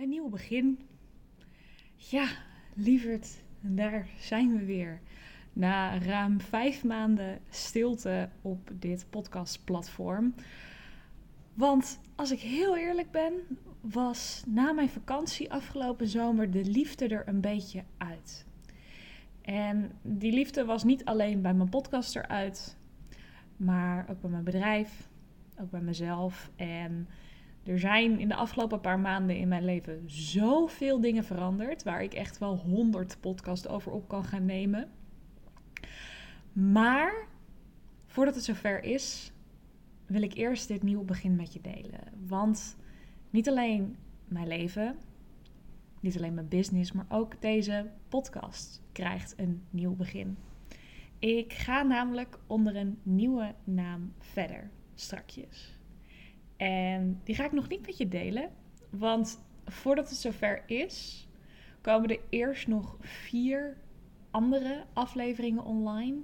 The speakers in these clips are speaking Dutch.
Een nieuw begin. Ja, lieverd, daar zijn we weer. Na ruim vijf maanden stilte op dit podcastplatform. Want als ik heel eerlijk ben, was na mijn vakantie afgelopen zomer de liefde er een beetje uit. En die liefde was niet alleen bij mijn podcast eruit, maar ook bij mijn bedrijf, ook bij mezelf. En er zijn in de afgelopen paar maanden in mijn leven zoveel dingen veranderd, waar ik echt wel honderd podcasts over op kan gaan nemen. Maar voordat het zover is, wil ik eerst dit nieuwe begin met je delen. Want niet alleen mijn leven, niet alleen mijn business, maar ook deze podcast krijgt een nieuw begin. Ik ga namelijk onder een nieuwe naam verder, strakjes. En die ga ik nog niet met je delen, want voordat het zover is, komen er eerst nog vier andere afleveringen online.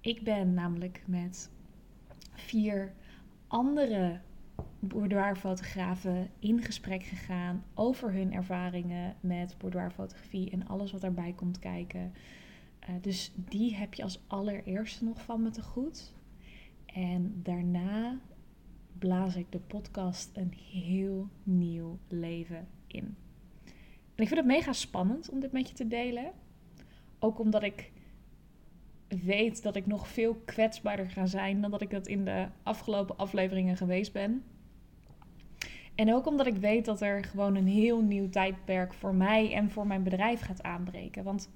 Ik ben namelijk met vier andere boudoirfotografen in gesprek gegaan over hun ervaringen met boudoirfotografie en alles wat daarbij komt kijken. Uh, dus die heb je als allereerste nog van me te goed. En daarna blaas ik de podcast een heel nieuw leven in. En ik vind het mega spannend om dit met je te delen. Ook omdat ik weet dat ik nog veel kwetsbaarder ga zijn dan dat ik dat in de afgelopen afleveringen geweest ben. En ook omdat ik weet dat er gewoon een heel nieuw tijdperk voor mij en voor mijn bedrijf gaat aanbreken. Want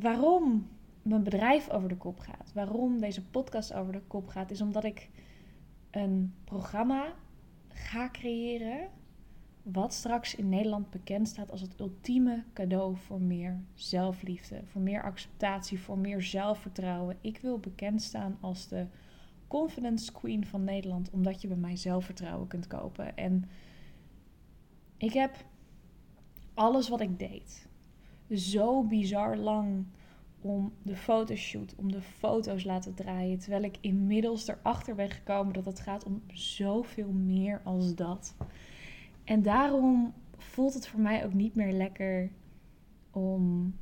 waarom mijn bedrijf over de kop gaat, waarom deze podcast over de kop gaat, is omdat ik een programma ga creëren. Wat straks in Nederland bekend staat als het ultieme cadeau voor meer zelfliefde, voor meer acceptatie, voor meer zelfvertrouwen. Ik wil bekend staan als de confidence queen van Nederland, omdat je bij mij zelfvertrouwen kunt kopen. En ik heb alles wat ik deed zo bizar lang om de fotoshoot, om de foto's laten draaien. Terwijl ik inmiddels erachter ben gekomen dat het gaat om zoveel meer als dat. En daarom voelt het voor mij ook niet meer lekker om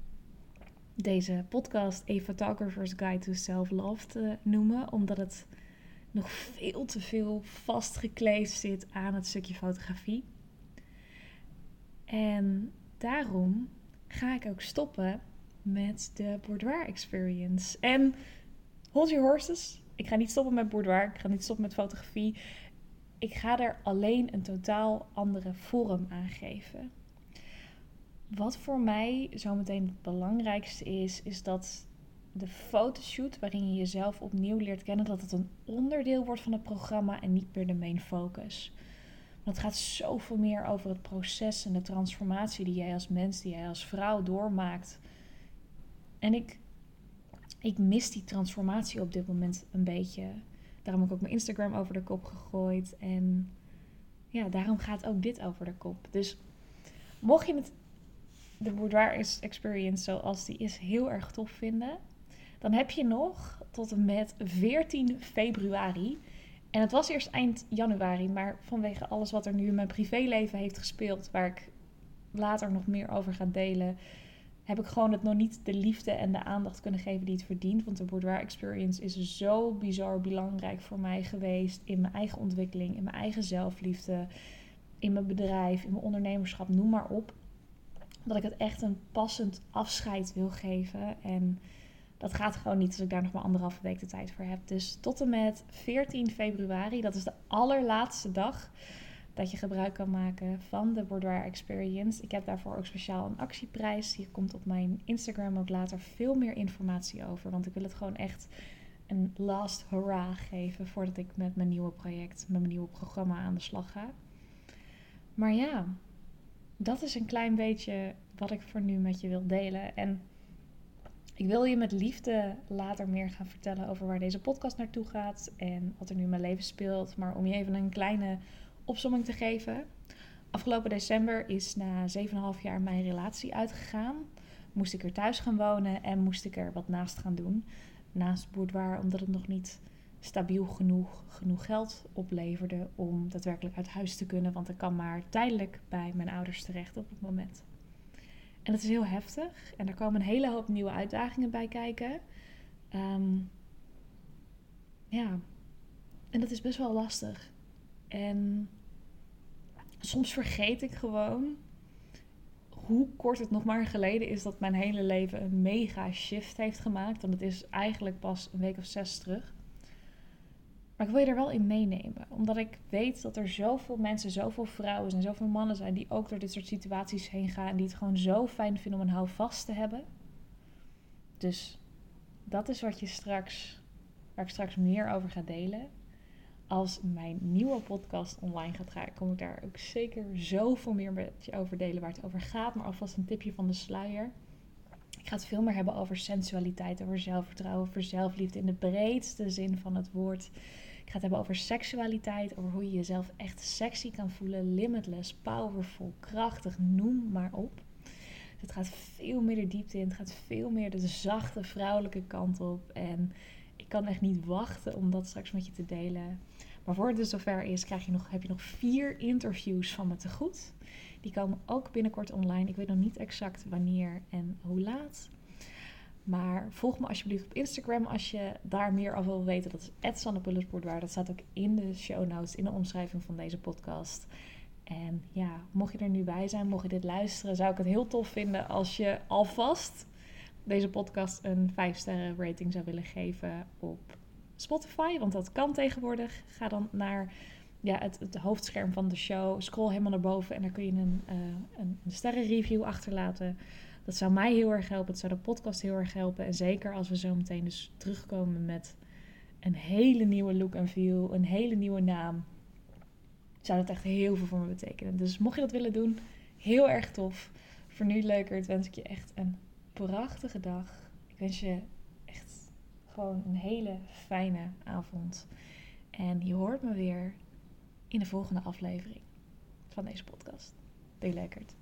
deze podcast A Photographer's Guide to Self-Love te noemen. Omdat het nog veel te veel vastgekleefd zit aan het stukje fotografie. En daarom ga ik ook stoppen met de boudoir experience. En hold your horses. Ik ga niet stoppen met boudoir. Ik ga niet stoppen met fotografie. Ik ga er alleen een totaal andere vorm aan geven. Wat voor mij zometeen het belangrijkste is, is dat de fotoshoot waarin je jezelf opnieuw leert kennen, dat het een onderdeel wordt van het programma en niet meer de main focus. Want het gaat zoveel meer over het proces en de transformatie die jij als mens, die jij als vrouw doormaakt en ik, ik mis die transformatie op dit moment een beetje. Daarom heb ik ook mijn Instagram over de kop gegooid. En ja, daarom gaat ook dit over de kop. Dus mocht je de Boudoir Experience zoals die is heel erg tof vinden, dan heb je nog tot en met 14 februari. En het was eerst eind januari, maar vanwege alles wat er nu in mijn privéleven heeft gespeeld, waar ik later nog meer over ga delen, heb ik gewoon het nog niet de liefde en de aandacht kunnen geven die het verdient. Want de boudoir experience is zo bizar belangrijk voor mij geweest in mijn eigen ontwikkeling, in mijn eigen zelfliefde, in mijn bedrijf, in mijn ondernemerschap, noem maar op. Dat ik het echt een passend afscheid wil geven. En dat gaat gewoon niet als ik daar nog maar anderhalve week de tijd voor heb. Dus tot en met 14 februari, dat is de allerlaatste dag dat je gebruik kan maken van de Boudoir Experience. Ik heb daarvoor ook speciaal een actieprijs. Hier komt op mijn Instagram ook later veel meer informatie over. Want ik wil het gewoon echt een last hurrah geven voordat ik met mijn nieuwe project, met mijn nieuwe programma aan de slag ga. Maar ja, dat is een klein beetje wat ik voor nu met je wil delen. En ik wil je met liefde later meer gaan vertellen over waar deze podcast naartoe gaat en wat er nu in mijn leven speelt. Maar om je even een kleine opzomming te geven. Afgelopen december is na 7,5 jaar mijn relatie uitgegaan. Moest ik er thuis gaan wonen en moest ik er wat naast gaan doen. Naast boudoir, omdat het nog niet stabiel genoeg, genoeg geld opleverde om daadwerkelijk uit huis te kunnen. Want ik kan maar tijdelijk bij mijn ouders terecht op het moment. En dat is heel heftig. En er komen een hele hoop nieuwe uitdagingen bij kijken. Ehm, ja, en dat is best wel lastig. En soms vergeet ik gewoon hoe kort het nog maar geleden is dat mijn hele leven een mega shift heeft gemaakt. En dat is eigenlijk pas een week of zes terug. Maar ik wil je er wel in meenemen. Omdat ik weet dat er zoveel mensen, zoveel vrouwen en zoveel mannen zijn die ook door dit soort situaties heen gaan. En die het gewoon zo fijn vinden om een houvast te hebben. Dus dat is wat je straks, waar ik straks meer over ga delen. Als mijn nieuwe podcast online gaat gaan, kom ik daar ook zeker zoveel meer met je over delen waar het over gaat. Maar alvast een tipje van de sluier. Ik ga het veel meer hebben over sensualiteit, over zelfvertrouwen, over zelfliefde in de breedste zin van het woord. Ik ga het hebben over seksualiteit, over hoe je jezelf echt sexy kan voelen, limitless, powerful, krachtig, noem maar op. Het gaat veel meer de diepte in, het gaat veel meer de zachte vrouwelijke kant op. En kan echt niet wachten om dat straks met je te delen. Maar voor het dus zover is, krijg je nog, heb je nog vier interviews van me te goed. Die komen ook binnenkort online. Ik weet nog niet exact wanneer en hoe laat. Maar volg me alsjeblieft op Instagram als je daar meer over wil weten. Dat is @sannepullersbordwaar. Dat staat ook in de show notes, in de omschrijving van deze podcast. En ja, mocht je er nu bij zijn, mocht je dit luisteren, zou ik het heel tof vinden als je alvast deze podcast een 5 sterren rating zou willen geven op Spotify. Want dat kan tegenwoordig. Ga dan naar ja, het, het hoofdscherm van de show. Scroll helemaal naar boven en daar kun je een, uh, een, sterrenreview achterlaten. Dat zou mij heel erg helpen. Het zou de podcast heel erg helpen. En zeker als we zo meteen dus terugkomen met een hele nieuwe look en feel. Een hele nieuwe naam. Zou dat echt heel veel voor me betekenen. Dus mocht je dat willen doen, heel erg tof. Voor nu leuker, wens ik je echt een prachtige dag. Ik wens je echt gewoon een hele fijne avond. En je hoort me weer in de volgende aflevering van deze podcast. Doei lekkerd.